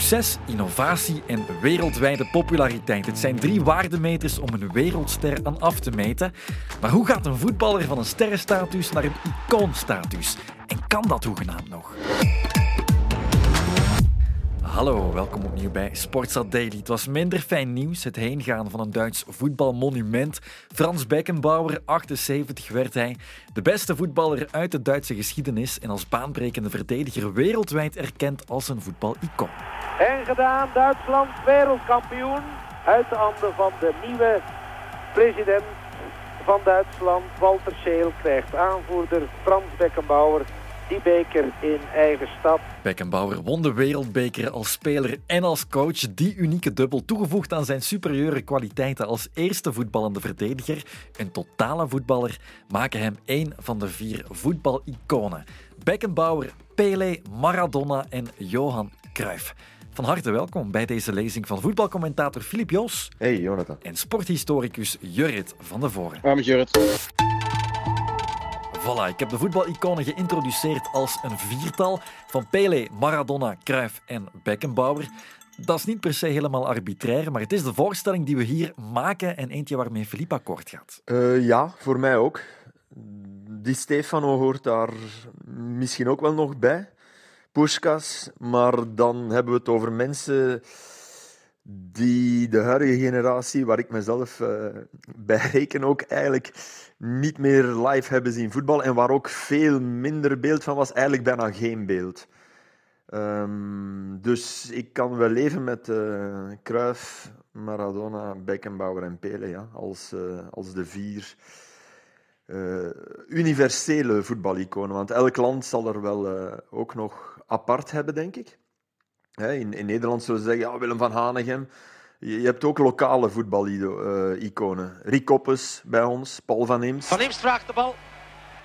Succes, innovatie en wereldwijde populariteit. Het zijn drie waardemeters om een wereldster aan af te meten. Maar hoe gaat een voetballer van een sterrenstatus naar een icoonstatus? En kan dat hoegenaamd nog? Hallo, welkom opnieuw bij Sportstad Daily. Het was minder fijn nieuws, het heengaan van een Duits voetbalmonument. Frans Beckenbauer, 78 werd hij, de beste voetballer uit de Duitse geschiedenis en als baanbrekende verdediger wereldwijd erkend als een voetbalicoon. En gedaan, Duitsland wereldkampioen uit de handen van de nieuwe president van Duitsland, Walter Scheel, krijgt aanvoerder Frans Beckenbauer die beker in eigen stad. Beckenbauer won de wereldbeker als speler en als coach. Die unieke dubbel toegevoegd aan zijn superieure kwaliteiten als eerste voetballende verdediger, een totale voetballer, maken hem één van de vier voetbaliconen. Beckenbauer, Pele, Maradona en Johan Cruijff. Van harte welkom bij deze lezing van voetbalcommentator Filip Joos. Hey Jonathan. En sporthistoricus Jurrit van der Voren. Arme Jurrit. Voilà, ik heb de voetbaliconen geïntroduceerd als een viertal van Pele, Maradona, Cruyff en Beckenbauer. Dat is niet per se helemaal arbitrair, maar het is de voorstelling die we hier maken en eentje waarmee Philippe akkoord gaat. Uh, ja, voor mij ook. Die Stefano hoort daar misschien ook wel nog bij. Puskas, maar dan hebben we het over mensen die de huidige generatie, waar ik mezelf uh, bij reken, ook eigenlijk niet meer live hebben zien voetbal en waar ook veel minder beeld van was, eigenlijk bijna geen beeld. Um, dus ik kan wel leven met uh, Cruyff, Maradona, Beckenbauer en Pele ja, als, uh, als de vier universele voetbaliconen. Want elk land zal er wel ook nog apart hebben, denk ik. In, in Nederland zullen ze zeggen, ja, Willem van Hanegem. Je, je hebt ook lokale voetbaliconen. Uh, Rick Koppes bij ons, Paul van Imst. Van Imst vraagt de bal.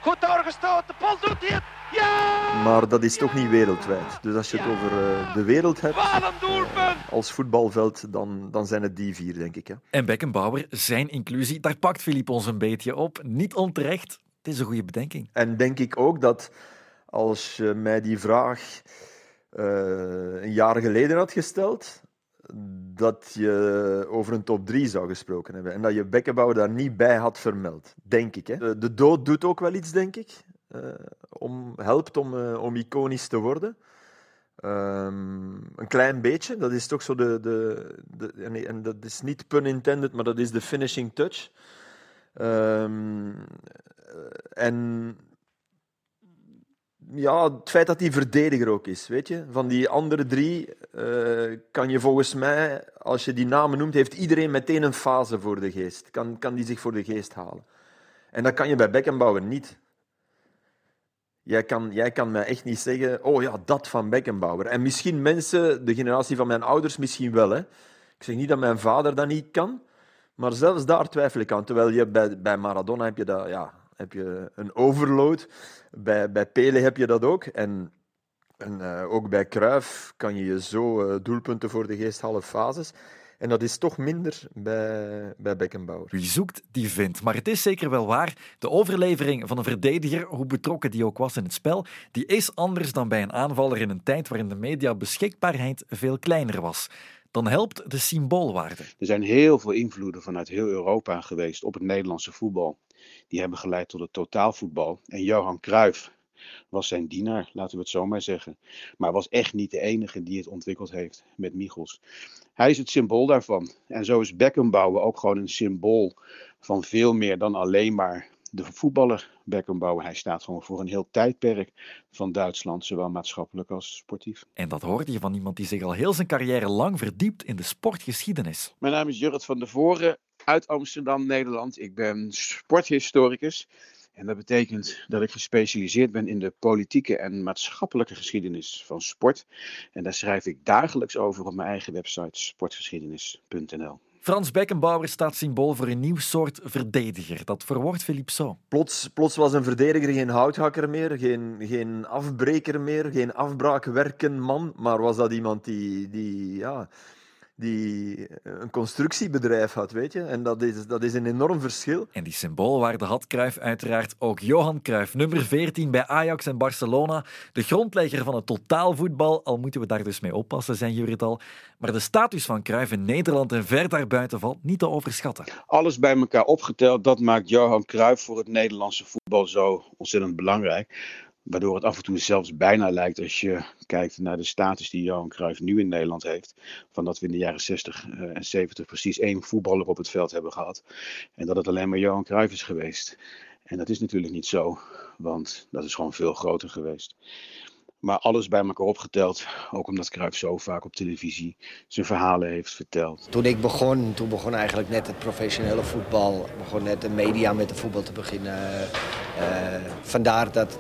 Goed doorgestoten, Paul doet hij het. Ja! Maar dat is toch niet wereldwijd. Dus als je het over uh, de wereld hebt, uh, als voetbalveld, dan, dan zijn het die vier, denk ik. Hè. En Beckenbauer, zijn inclusie, daar pakt Filip ons een beetje op. Niet onterecht, het is een goede bedenking. En denk ik ook dat als je mij die vraag uh, een jaar geleden had gesteld, dat je over een top 3 zou gesproken hebben. En dat je Beckenbauer daar niet bij had vermeld, denk ik. Hè. De, dood doet ook wel iets, denk ik. Uh, om, helpt om, uh, om iconisch te worden. Um, een klein beetje, dat is toch zo de. de, de nee, en dat is niet pun intended, maar dat is de finishing touch. Um, en ja, het feit dat hij verdediger ook is, weet je. Van die andere drie uh, kan je volgens mij, als je die namen noemt, heeft iedereen meteen een fase voor de geest. Kan, kan die zich voor de geest halen. En dat kan je bij Beckenbauer niet. Jij kan, jij kan mij echt niet zeggen, oh ja, dat van Beckenbauer. En misschien mensen, de generatie van mijn ouders misschien wel. Hè. Ik zeg niet dat mijn vader dat niet kan, maar zelfs daar twijfel ik aan. Terwijl je bij, bij Maradona heb je dat, ja, heb je een overload. Bij, bij Pele heb je dat ook. En, en uh, ook bij Cruijff kan je je zo uh, doelpunten voor de geest halen fases. En dat is toch minder bij, bij Beckenbauer. Wie zoekt, die vindt. Maar het is zeker wel waar. De overlevering van een verdediger, hoe betrokken die ook was in het spel, die is anders dan bij een aanvaller in een tijd waarin de mediabeschikbaarheid veel kleiner was dan helpt de symboolwaarde. Er zijn heel veel invloeden vanuit heel Europa geweest op het Nederlandse voetbal. Die hebben geleid tot het totaalvoetbal. En Johan Cruijff was zijn dienaar, laten we het zo maar zeggen. Maar was echt niet de enige die het ontwikkeld heeft met Michels. Hij is het symbool daarvan. En zo is Beckenbauer ook gewoon een symbool van veel meer dan alleen maar de voetballer Beckenbauer. Hij staat gewoon voor een heel tijdperk van Duitsland, zowel maatschappelijk als sportief. En dat hoorde je van iemand die zich al heel zijn carrière lang verdiept in de sportgeschiedenis. Mijn naam is Jurrit van der Voren uit Amsterdam, Nederland. Ik ben sporthistoricus. En dat betekent dat ik gespecialiseerd ben in de politieke en maatschappelijke geschiedenis van sport. En daar schrijf ik dagelijks over op mijn eigen website sportgeschiedenis.nl. Frans Beckenbauer staat symbool voor een nieuw soort verdediger. Dat verwoordt Philippe zo. Plots, plots was een verdediger geen houthakker meer, geen, geen afbreker meer, geen afbraakwerkenman, maar was dat iemand die, die ja, die een constructiebedrijf had, weet je. En dat is, dat is een enorm verschil. En die symboolwaarde had Cruijff uiteraard ook Johan Cruijff, nummer 14 bij Ajax en Barcelona. De grondlegger van het totaalvoetbal, al moeten we daar dus mee oppassen, zijn jullie het al. Maar de status van Cruijff in Nederland en ver daarbuiten valt niet te overschatten. Alles bij elkaar opgeteld, dat maakt Johan Cruijff voor het Nederlandse voetbal zo ontzettend belangrijk. Waardoor het af en toe zelfs bijna lijkt als je kijkt naar de status die Johan Cruijff nu in Nederland heeft. Van dat we in de jaren 60 eh, en 70 precies één voetballer op het veld hebben gehad. En dat het alleen maar Johan Cruijff is geweest. En dat is natuurlijk niet zo, want dat is gewoon veel groter geweest. Maar alles bij elkaar opgeteld, ook omdat Cruijff zo vaak op televisie zijn verhalen heeft verteld. Toen ik begon, toen begon eigenlijk net het professionele voetbal. Begon net de media met de voetbal te beginnen. Uh, vandaar dat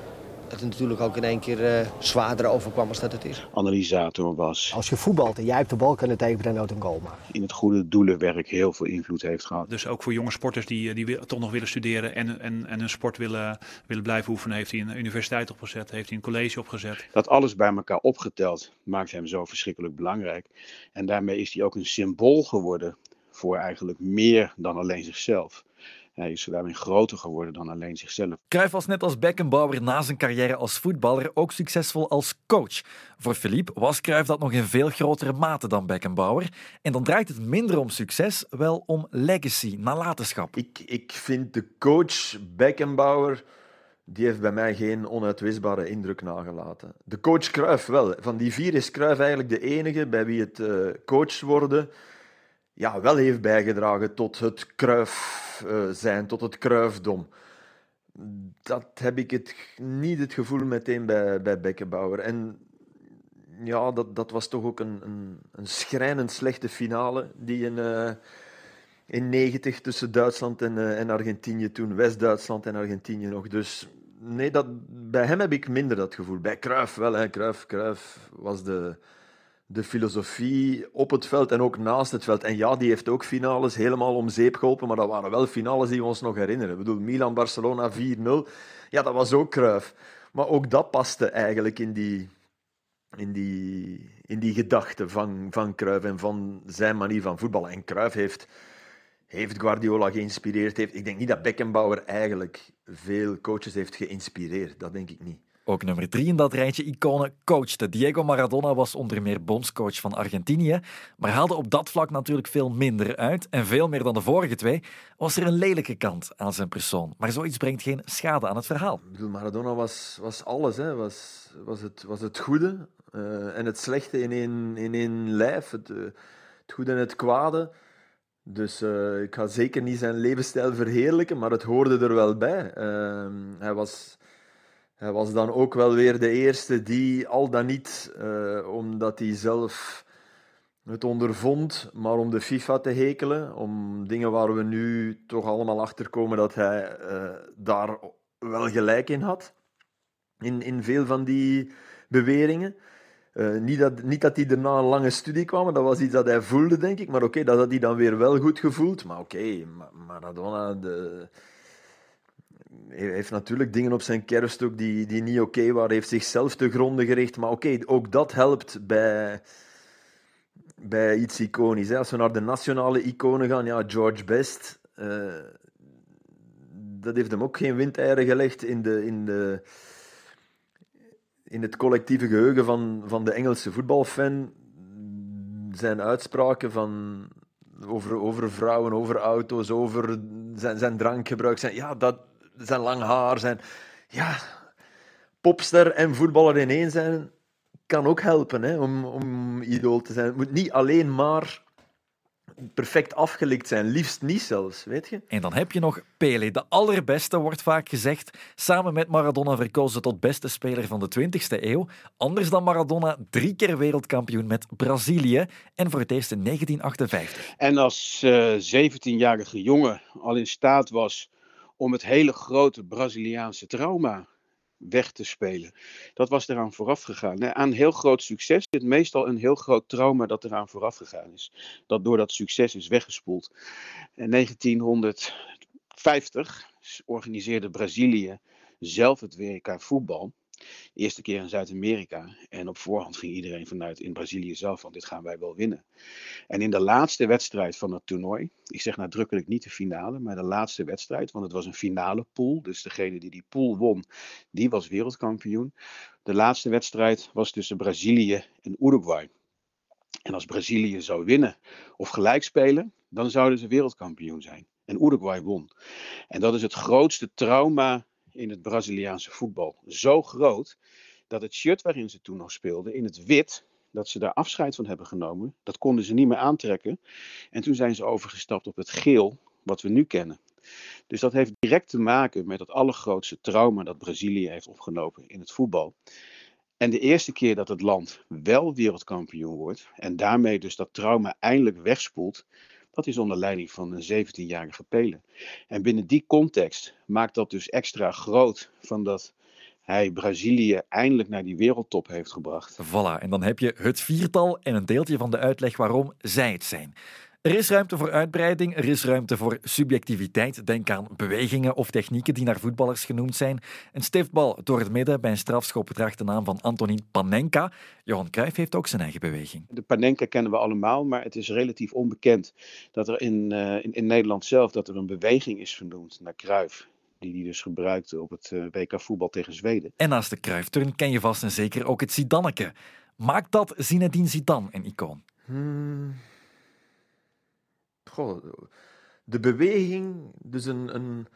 het natuurlijk ook in één keer uh, zwaarder overkwam als dat het is. Analysator was. Als je voetbalt en jij hebt de bal, kan het even nooit een goal maken. In het goede doelenwerk heel veel invloed heeft gehad. Dus ook voor jonge sporters die, die toch nog willen studeren en, en, en een sport willen, willen blijven oefenen, heeft hij een universiteit opgezet, heeft hij een college opgezet. Dat alles bij elkaar opgeteld maakt hem zo verschrikkelijk belangrijk. En daarmee is hij ook een symbool geworden voor eigenlijk meer dan alleen zichzelf. Hij is daarmee groter geworden dan alleen zichzelf. Cruijff was net als Beckenbauer na zijn carrière als voetballer ook succesvol als coach. Voor Philippe was Cruijff dat nog in veel grotere mate dan Beckenbauer. En dan draait het minder om succes, wel om legacy, nalatenschap. Ik, ik vind de coach Beckenbauer die heeft bij mij geen onuitwisbare indruk nagelaten. De coach Cruijff wel. Van die vier is Cruijff eigenlijk de enige bij wie het uh, coach worden ja, wel heeft bijgedragen tot het kruif uh, zijn, tot het kruifdom. Dat heb ik het, niet het gevoel meteen bij, bij Beckenbauer. En ja, dat, dat was toch ook een, een, een schrijnend slechte finale die in, uh, in 90 tussen Duitsland en, uh, en Argentinië toen, West-Duitsland en Argentinië nog. Dus nee, dat, bij hem heb ik minder dat gevoel. Bij Cruijff wel, hè. Cruijff, Cruijff was de, de filosofie op het veld en ook naast het veld. En ja, die heeft ook finales helemaal om zeep geholpen, maar dat waren wel finales die we ons nog herinneren. Ik bedoel, Milan-Barcelona 4-0, ja, dat was ook Kruif. Maar ook dat paste eigenlijk in die, in die, in die gedachte van, van Cruijff en van zijn manier van voetballen. En Cruijff heeft, heeft Guardiola geïnspireerd. Heeft, ik denk niet dat Beckenbauer eigenlijk veel coaches heeft geïnspireerd. Dat denk ik niet. Ook nummer drie in dat rijtje iconen coachte. Diego Maradona was onder meer bondscoach van Argentinië, maar haalde op dat vlak natuurlijk veel minder uit. En veel meer dan de vorige twee was er een lelijke kant aan zijn persoon. Maar zoiets brengt geen schade aan het verhaal. Ik bedoel, Maradona was, was alles. Hè. Was, was, het, was het goede uh, en het slechte in één, in één lijf. Het, uh, het goede en het kwade. Dus uh, ik ga zeker niet zijn levensstijl verheerlijken, maar het hoorde er wel bij. hij was hij was dan ook wel weer de eerste die, al dan niet uh, omdat hij zelf het ondervond, maar om de FIFA te hekelen, om dingen waar we nu toch allemaal achter komen dat hij uh, daar wel gelijk in had, in, in veel van die beweringen. Uh, niet, dat, niet dat hij daarna een lange studie kwam, dat was iets dat hij voelde, denk ik. Maar oké, dat had hij dan weer wel goed gevoeld. Maar oké, Maradona, de, heeft natuurlijk dingen op zijn kerststok die, die niet oké okay waren. Heeft zichzelf te gronden gericht. Maar oké, ook dat helpt bij, bij iets iconisch. Hè. Als we naar de nationale iconen gaan, ja, George Best. Uh, dat heeft hem ook geen windeieren gelegd in, de, in, de, in het collectieve geheugen van, van de Engelse voetbalfan. Zijn uitspraken van, over, over vrouwen, over auto's, over zijn, zijn drankgebruik. Zijn, ja, dat, zijn lang haar, zijn... Ja, popster en voetballer in één zijn kan ook helpen hè, om, om idool te zijn. Het moet niet alleen maar perfect afgelikt zijn, liefst niet zelfs, weet je. En dan heb je nog Pele, de allerbeste, wordt vaak gezegd. Samen met Maradona verkozen tot beste speler van de 20e eeuw. Anders dan Maradona, drie keer wereldkampioen met Brazilië en voor het eerst in 1958. En als uh, eh, 17-jarige jongen al in staat was om het hele grote Braziliaanse trauma weg te spelen. Dat was eraan vooraf gegaan. Aan heel groot succes zit meestal een heel groot trauma dat eraan vooraf gegaan is. Dat door dat succes is weggespoeld. In 1950 organiseerde Brazilië zelf het WK voetbal. Eerste keer in Zuid-Amerika. En op voorhand ging iedereen vanuit in Brazilië zelf van dit gaan wij wel winnen. En in de laatste wedstrijd van het toernooi, ik zeg nadrukkelijk niet de finale, maar de laatste wedstrijd, want het was een finale pool. Dus degene die die pool won, die was wereldkampioen. De laatste wedstrijd was tussen Brazilië en Uruguay. En als Brazilië zou winnen of gelijk spelen, dan zouden ze wereldkampioen zijn. En Uruguay won. En dat is het grootste trauma in het Braziliaanse voetbal. Zo groot dat het shirt waarin ze toen nog speelden, in het wit, dat ze daar afscheid van hebben genomen, dat konden ze niet meer aantrekken. En toen zijn ze overgestapt op het geel, wat we nu kennen. Dus dat heeft direct te maken met het allergrootste trauma dat Brazilië heeft opgelopen in het voetbal. En de eerste keer dat het land wel wereldkampioen wordt en daarmee dus dat trauma eindelijk wegspoelt, dat is onder leiding van een 17-jarige Pele. En binnen die context maakt dat dus extra groot van dat hij Brazilië eindelijk naar die wereldtop heeft gebracht. Voilà, en dan heb je het viertal en een deeltje van de uitleg waarom zij het zijn. Er is ruimte voor uitbreiding, er is ruimte voor subjectiviteit. Denk aan bewegingen of technieken die naar voetballers genoemd zijn. Een stiftbal door het midden bij een strafschop draagt de naam van Antonin Panenka. Johan Cruijff heeft ook zijn eigen beweging. De Panenka kennen we allemaal, maar het is relatief onbekend dat er in, uh, in, in, Nederland zelf dat er een beweging is vernoemd naar Cruijff. Die hij dus gebruikte op het uh, WK voetbal tegen Zweden. En naast de Cruijff-turn ken je vast en zeker ook het Zidanneke. Maakt dat Zinedine Zidane een icoon? Hmm de beweging, dus een, een,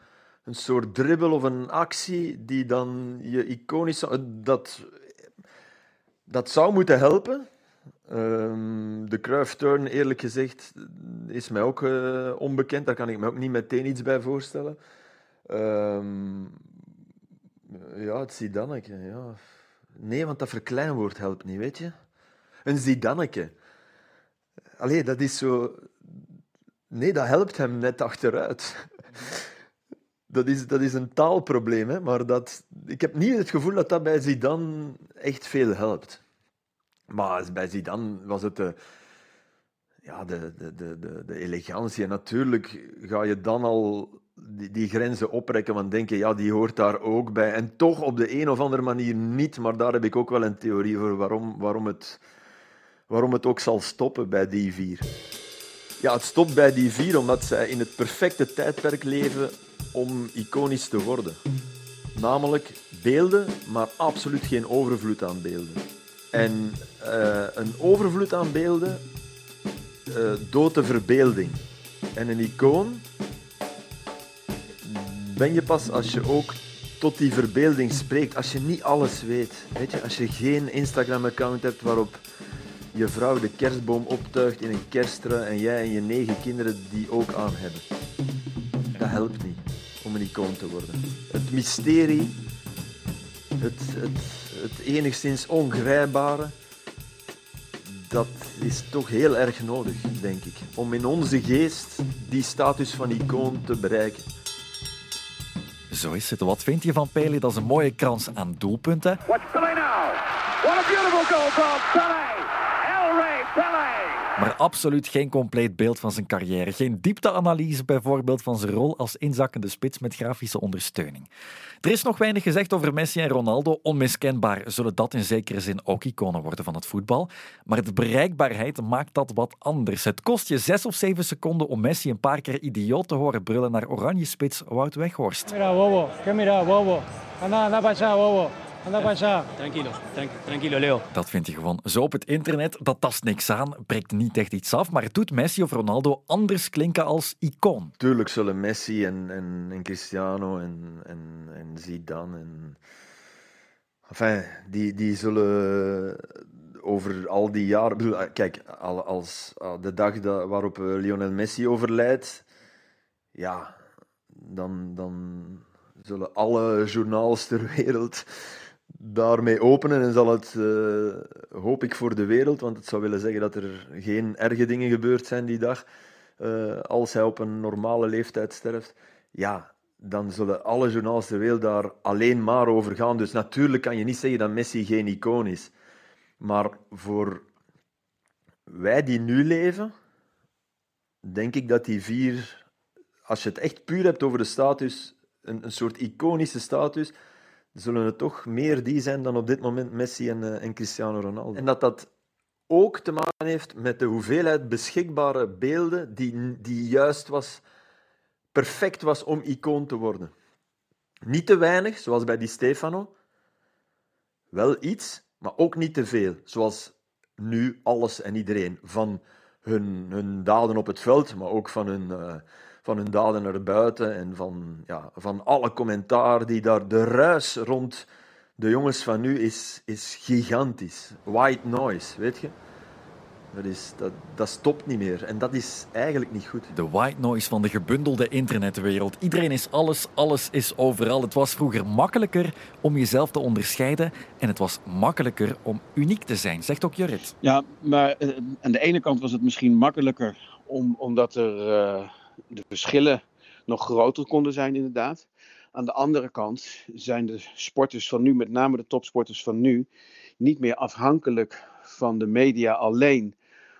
een soort dribbel of een actie die dan je iconisch... Dat, dat zou moeten helpen. Um, de Cruyff-turn, eerlijk gezegd, is mij ook uh, onbekend. Daar kan ik me ook niet meteen iets bij voorstellen. Um, ja, het Zidanneke, ja. Nee, want dat verkleinwoord helpt niet, weet je. Een Zidanneke. Allee, dat is zo... Nee, dat helpt hem net achteruit. Dat is, dat is een taalprobleem, hè? maar dat, ik heb niet het gevoel dat dat bij Zidane echt veel helpt. Maar bij Zidane was het de, ja, de, de, de, de, elegantie. En natuurlijk ga je dan al die, die grenzen oprekken, want denk je, ja, die hoort daar ook bij. En toch op de een of andere manier niet, maar daar heb ik ook wel een theorie voor waarom, waarom, het, waarom het ook zal stoppen bij die vier. Ja, het stopt bij die vier omdat zij in het perfecte tijdperk leven om iconisch te worden. Namelijk beelden, maar absoluut geen overvloed aan beelden. En uh, een overvloed aan beelden uh, doodt de verbeelding. En een icoon ben je pas als je ook tot die verbeelding spreekt. Als je niet alles weet. weet je, als je geen Instagram-account hebt waarop je vrouw de kerstboom optuigt in een kersttrui en jij en je negen kinderen die ook aan hebben. Dat helpt niet om een icoon te worden. Het mysterie, het, het, het enigszins ongrijpbare, dat is toch heel erg nodig, denk ik, om in onze geest die status van icoon te bereiken. Zo is het. Wat vind je van Pele? Dat is een mooie krans aan doelpunten. What's Pele now? What a beautiful goal from Pele! Maar absoluut geen compleet beeld van zijn carrière. Geen diepteanalyse bijvoorbeeld van zijn rol als inzakkende spits met grafische ondersteuning. Er is nog weinig gezegd over Messi en Ronaldo. Onmiskenbaar zullen dat in zekere zin ook iconen worden van het voetbal. Maar de bereikbaarheid maakt dat wat anders. Het kost je zes of zeven seconden om Messi een paar keer idioot te horen brullen naar oranje spits Wout Weghorst. Para bobo. Tranquilo, tranquilo, Leo. Dat vind je gewoon zo op het internet. Dat tast niks aan, breekt niet echt iets af, maar het doet Messi of Ronaldo anders klinken als icoon. Tuurlijk zullen Messi en, en, en Cristiano en, en, en Zidane en... Enfin, die, die zullen over al die jaren... Kijk, als, de dag dat, waarop eh, Lionel Messi overlijdt, ja, dan, dan zullen alle journaals ter wereld daarmee openen en zal het, uh, hoop ik voor de wereld, want het zou willen zeggen dat er geen erge dingen gebeurd zijn die dag, uh, als hij op een normale leeftijd sterft, ja, dan zullen alle journaals ter wereld daar alleen maar over gaan. Dus natuurlijk kan je niet zeggen dat Messi geen icoon is. Maar voor wij die nu leven, denk ik dat die vier, als je het echt puur hebt over de status, een, een soort iconische status, zullen het toch meer die zijn dan op dit moment Messi en, uh, en Cristiano Ronaldo. En dat dat ook te maken heeft met de hoeveelheid beschikbare beelden die, die juist was, perfect was om icoon te worden. Niet te weinig, zoals bij Di Stefano. Wel iets, maar ook niet te veel, zoals nu alles en iedereen. Van hun, hun daden op het veld, maar ook van hun, uh, van hun daden naar buiten en van, ja, van alle commentaar die daar... De ruis rond de jongens van nu is, is gigantisch. White noise, weet je. Dat, is, dat, dat stopt niet meer. En dat is eigenlijk niet goed. De white noise van de gebundelde internetwereld. Iedereen is alles, alles is overal. Het was vroeger makkelijker om jezelf te onderscheiden. En het was makkelijker om uniek te zijn, zegt ook Jurrit. Ja, maar uh, aan de ene kant was het misschien makkelijker om, omdat er uh, de verschillen nog groter konden zijn, inderdaad. Aan de andere kant zijn de sporters van nu, met name de topsporters van nu, niet meer afhankelijk van de media alleen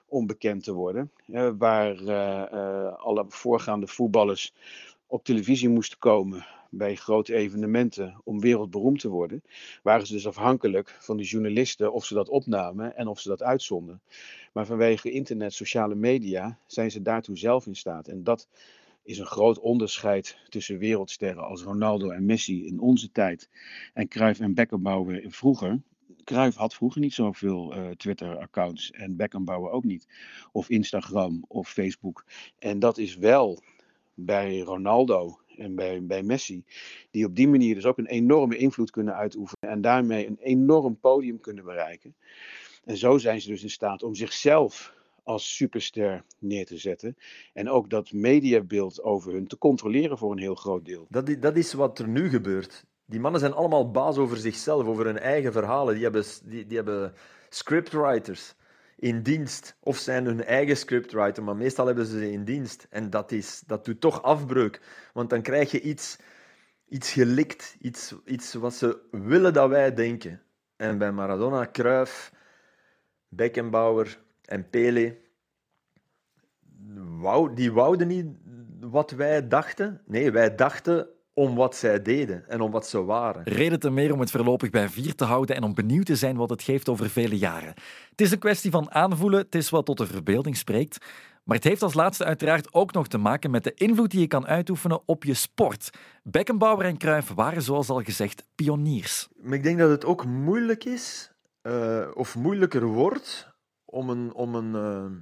om bekend te worden. Uh, waar uh, uh, alle voorgaande voetballers op televisie moesten komen bij grote evenementen om wereldberoemd te worden, waren ze dus afhankelijk van de journalisten of ze dat opnamen en of ze dat uitzonden. Maar vanwege internet, sociale media zijn ze daartoe zelf in staat. En dat is een groot onderscheid tussen wereldsterren als Ronaldo en Messi in onze tijd en Cruyff en Beckenbauer in vroeger. Cruijff had vroeger niet zoveel uh, Twitter-accounts en Beckenbauer ook niet. Of Instagram of Facebook. En dat is wel bij Ronaldo en bij, bij Messi, die op die manier dus ook een enorme invloed kunnen uitoefenen en daarmee een enorm podium kunnen bereiken. En zo zijn ze dus in staat om zichzelf als superster neer te zetten. En ook dat mediabeeld over hun te controleren voor een heel groot deel. Dat, dat is wat er nu gebeurt. Die mannen zijn allemaal baas over zichzelf, over hun eigen verhalen. Die hebben, die, die hebben scriptwriters in dienst. Of zijn hun eigen scriptwriter, maar meestal hebben ze ze in dienst. En dat, is, dat doet toch afbreuk. Want dan krijg je iets, iets gelikt, iets, iets wat ze willen dat wij denken. En bij Maradona, Cruyff, Beckenbauer en Pele, wou, die wouden niet wat wij dachten. Nee, wij dachten om wat zij deden en om wat ze waren. Reden te meer om het voorlopig bij vier te houden en om benieuwd te zijn wat het geeft over vele jaren. Het is een kwestie van aanvoelen, het is wat tot de verbeelding spreekt. Maar het heeft als laatste uiteraard ook nog te maken met de invloed die je kan uitoefenen op je sport. Beckenbauer en Cruyff waren, zoals al gezegd, pioniers. Maar ik denk dat het ook moeilijk is, uh, of moeilijker wordt, om een, om een, uh,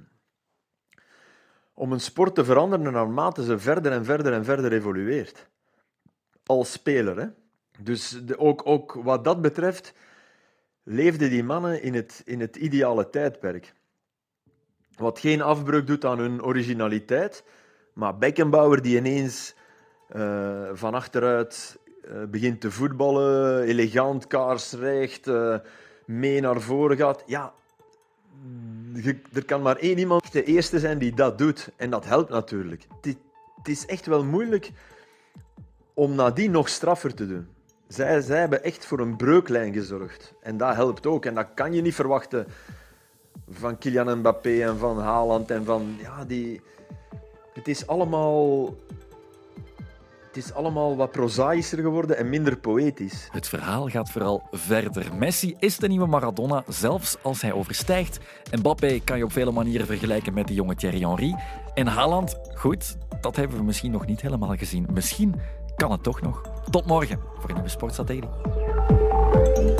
om een sport te veranderen naarmate ze verder en verder en verder evolueert als speler. Hè? Dus de, ook, ook wat dat betreft leefden die mannen in het, in het ideale tijdperk. Wat geen afbreuk doet aan hun originaliteit. Maar Beckenbauer die ineens uh, van achteruit uh, begint te voetballen, elegant, kaarsrecht, uh, mee naar voren gaat. Ja, er kan maar één iemand de eerste zijn die dat doet. En dat helpt natuurlijk. Het is echt wel moeilijk om nadien nog straffer te doen. Zij, zij hebben echt voor een breuklijn gezorgd. En dat helpt ook. En dat kan je niet verwachten van Kylian Mbappé en van Haaland en van... Ja, die... Het is allemaal... Het is allemaal wat prozaïscher geworden en minder poëtisch. Het verhaal gaat vooral verder. Messi is de nieuwe Maradona, zelfs als hij overstijgt. Mbappé kan je op vele manieren vergelijken met de jonge Thierry Henry. En Haaland, goed, dat hebben we misschien nog niet helemaal gezien. Misschien kan het toch nog. Tot morgen voor een nieuwe Sportsatelliet.